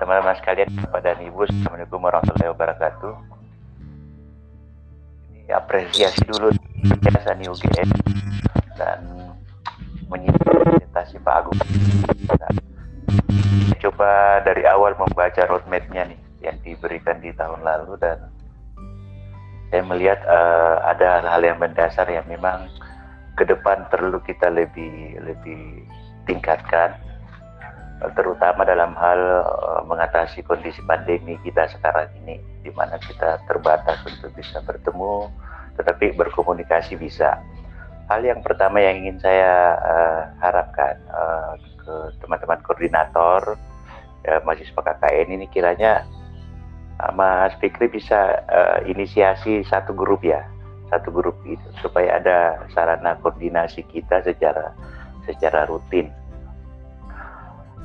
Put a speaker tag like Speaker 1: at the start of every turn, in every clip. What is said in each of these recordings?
Speaker 1: teman-teman sekalian kepada Ibu Assalamualaikum warahmatullahi wabarakatuh. Ini apresiasi dulu nih UGM dan presentasi Pak Agung. Nah, coba dari awal membaca roadmapnya nih yang diberikan di tahun lalu dan saya melihat uh, ada hal-hal yang mendasar yang memang ke depan perlu kita lebih lebih tingkatkan terutama dalam hal uh, mengatasi kondisi pandemi kita sekarang ini di mana kita terbatas untuk bisa bertemu tetapi berkomunikasi bisa. Hal yang pertama yang ingin saya uh, harapkan uh, ke teman-teman koordinator uh, mahasiswa KKN ini kiranya Mas Fikri bisa uh, inisiasi satu grup ya, satu grup itu supaya ada sarana koordinasi kita secara secara rutin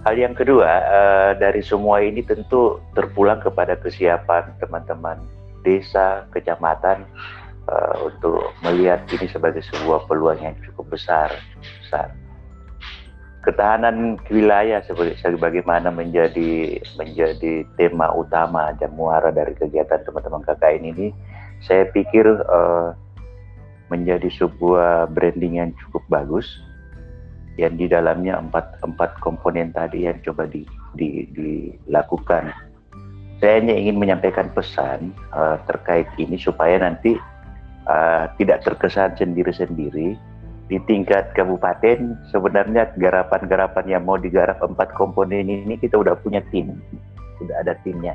Speaker 1: Hal yang kedua, uh, dari semua ini tentu terpulang kepada kesiapan teman-teman desa, kecamatan uh, untuk melihat ini sebagai sebuah peluang yang cukup besar. besar. Ketahanan wilayah sebagai bagaimana menjadi menjadi tema utama dan muara dari kegiatan teman-teman KKN ini, saya pikir uh, menjadi sebuah branding yang cukup bagus yang di dalamnya empat empat komponen tadi yang coba di, di, dilakukan. Saya hanya ingin menyampaikan pesan uh, terkait ini supaya nanti uh, tidak terkesan sendiri-sendiri di tingkat kabupaten sebenarnya garapan-garapan yang mau digarap empat komponen ini kita udah punya tim, sudah ada timnya.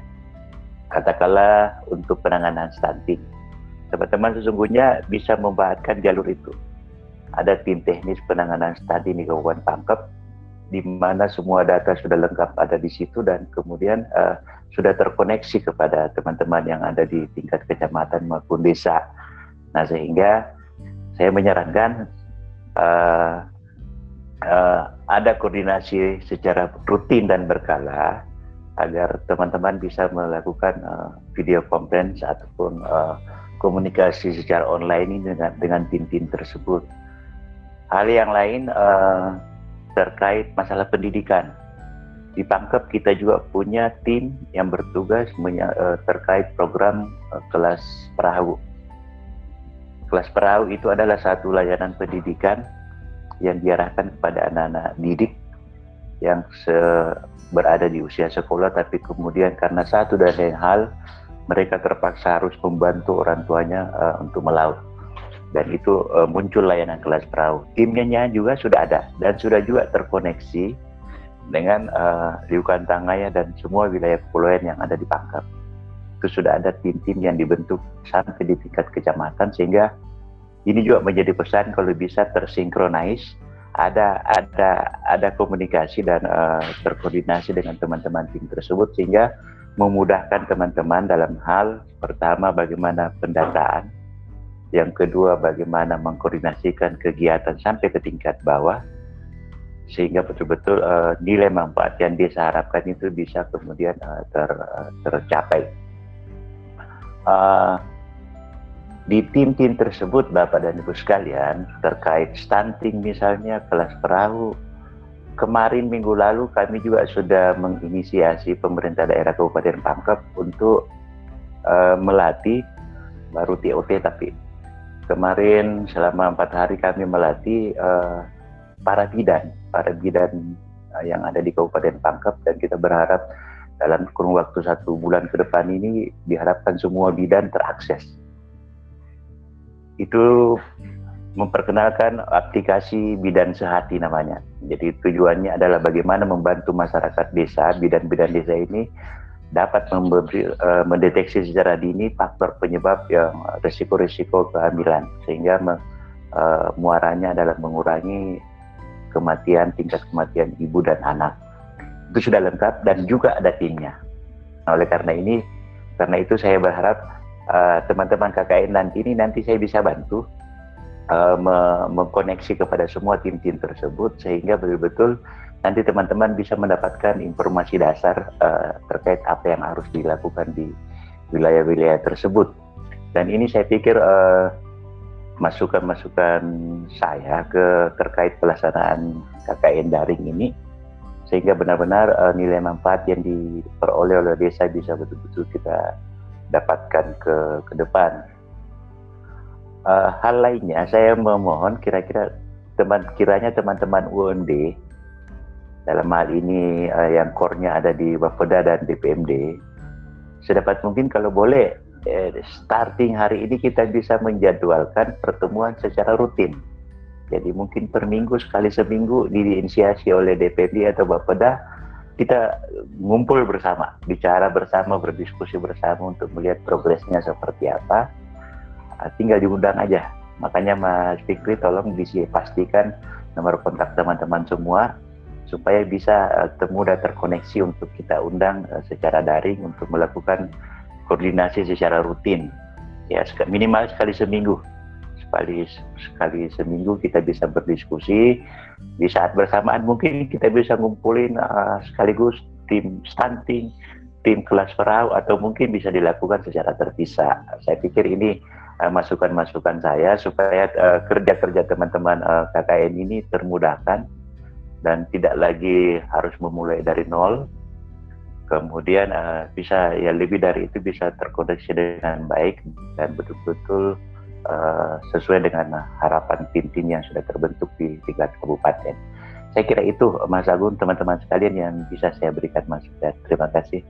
Speaker 1: Katakanlah untuk penanganan stunting, teman-teman sesungguhnya bisa membahaskan jalur itu ada tim teknis penanganan studi di Kabupaten Pangkep di mana semua data sudah lengkap ada di situ dan kemudian uh, sudah terkoneksi kepada teman-teman yang ada di tingkat kecamatan maupun desa. Nah sehingga saya menyarankan uh, uh, ada koordinasi secara rutin dan berkala agar teman-teman bisa melakukan uh, video conference ataupun uh, komunikasi secara online ini dengan dengan tim-tim tersebut Hal yang lain uh, terkait masalah pendidikan. Di Pangkep kita juga punya tim yang bertugas uh, terkait program uh, kelas perahu. Kelas perahu itu adalah satu layanan pendidikan yang diarahkan kepada anak-anak didik yang se berada di usia sekolah tapi kemudian karena satu dan lain hal mereka terpaksa harus membantu orang tuanya uh, untuk melaut dan itu uh, muncul layanan kelas perahu. Timnya juga sudah ada dan sudah juga terkoneksi dengan uh, Liukan Tangaya dan semua wilayah kepulauan yang ada di Pangkep. Itu sudah ada tim-tim yang dibentuk sampai di tingkat kecamatan sehingga ini juga menjadi pesan kalau bisa tersinkronis ada ada ada komunikasi dan uh, terkoordinasi dengan teman-teman tim tersebut sehingga memudahkan teman-teman dalam hal pertama bagaimana pendataan yang kedua, bagaimana mengkoordinasikan kegiatan sampai ke tingkat bawah sehingga betul-betul uh, nilai manfaat yang diharapkan itu bisa kemudian uh, ter, uh, tercapai. Uh, di tim-tim tersebut, Bapak dan Ibu sekalian, terkait stunting misalnya, kelas perahu, kemarin minggu lalu kami juga sudah menginisiasi pemerintah daerah Kabupaten Pangkep untuk uh, melatih baru TOT tapi kemarin selama empat hari kami melatih uh, para bidan, para bidan uh, yang ada di Kabupaten Pangkep dan kita berharap dalam kurun waktu satu bulan ke depan ini diharapkan semua bidan terakses. Itu memperkenalkan aplikasi bidan sehati namanya. Jadi tujuannya adalah bagaimana membantu masyarakat desa, bidan-bidan desa ini dapat memberi, uh, mendeteksi secara dini faktor penyebab yang risiko-risiko kehamilan sehingga uh, muaranya adalah mengurangi kematian tingkat kematian ibu dan anak itu sudah lengkap dan juga ada timnya. Nah, oleh karena ini karena itu saya berharap teman-teman uh, KKN nanti ini nanti saya bisa bantu uh, mengkoneksi kepada semua tim-tim tersebut sehingga betul-betul nanti teman-teman bisa mendapatkan informasi dasar uh, terkait apa yang harus dilakukan di wilayah-wilayah tersebut. Dan ini saya pikir masukan-masukan uh, saya ke terkait pelaksanaan KKN daring ini, sehingga benar-benar uh, nilai manfaat yang diperoleh oleh desa bisa betul-betul kita dapatkan ke ke depan. Uh, hal lainnya saya memohon kira-kira teman kiranya teman-teman UND dalam hal ini uh, yang core-nya ada di Bapeda dan DPMD sedapat mungkin kalau boleh eh, starting hari ini kita bisa menjadwalkan pertemuan secara rutin. Jadi mungkin per minggu sekali seminggu diinisiasi oleh DPD atau Bapeda kita ngumpul bersama, bicara bersama, berdiskusi bersama untuk melihat progresnya seperti apa. Ah, tinggal diundang aja. Makanya Mas Fikri tolong pastikan nomor kontak teman-teman semua supaya bisa temu dan terkoneksi untuk kita undang uh, secara daring untuk melakukan koordinasi secara rutin. Ya minimal sekali seminggu. Sekali sekali seminggu kita bisa berdiskusi. Di saat bersamaan mungkin kita bisa ngumpulin uh, sekaligus tim stunting tim kelas perahu atau mungkin bisa dilakukan secara terpisah. Saya pikir ini masukan-masukan saya supaya kerja-kerja teman-teman uh, KKN ini termudahkan dan tidak lagi harus memulai dari nol kemudian uh, bisa ya lebih dari itu bisa terkoneksi dengan baik dan betul-betul uh, sesuai dengan harapan tim-tim yang sudah terbentuk di tingkat kabupaten. Saya kira itu Mas Agung, teman-teman sekalian yang bisa saya berikan masukan. Terima kasih.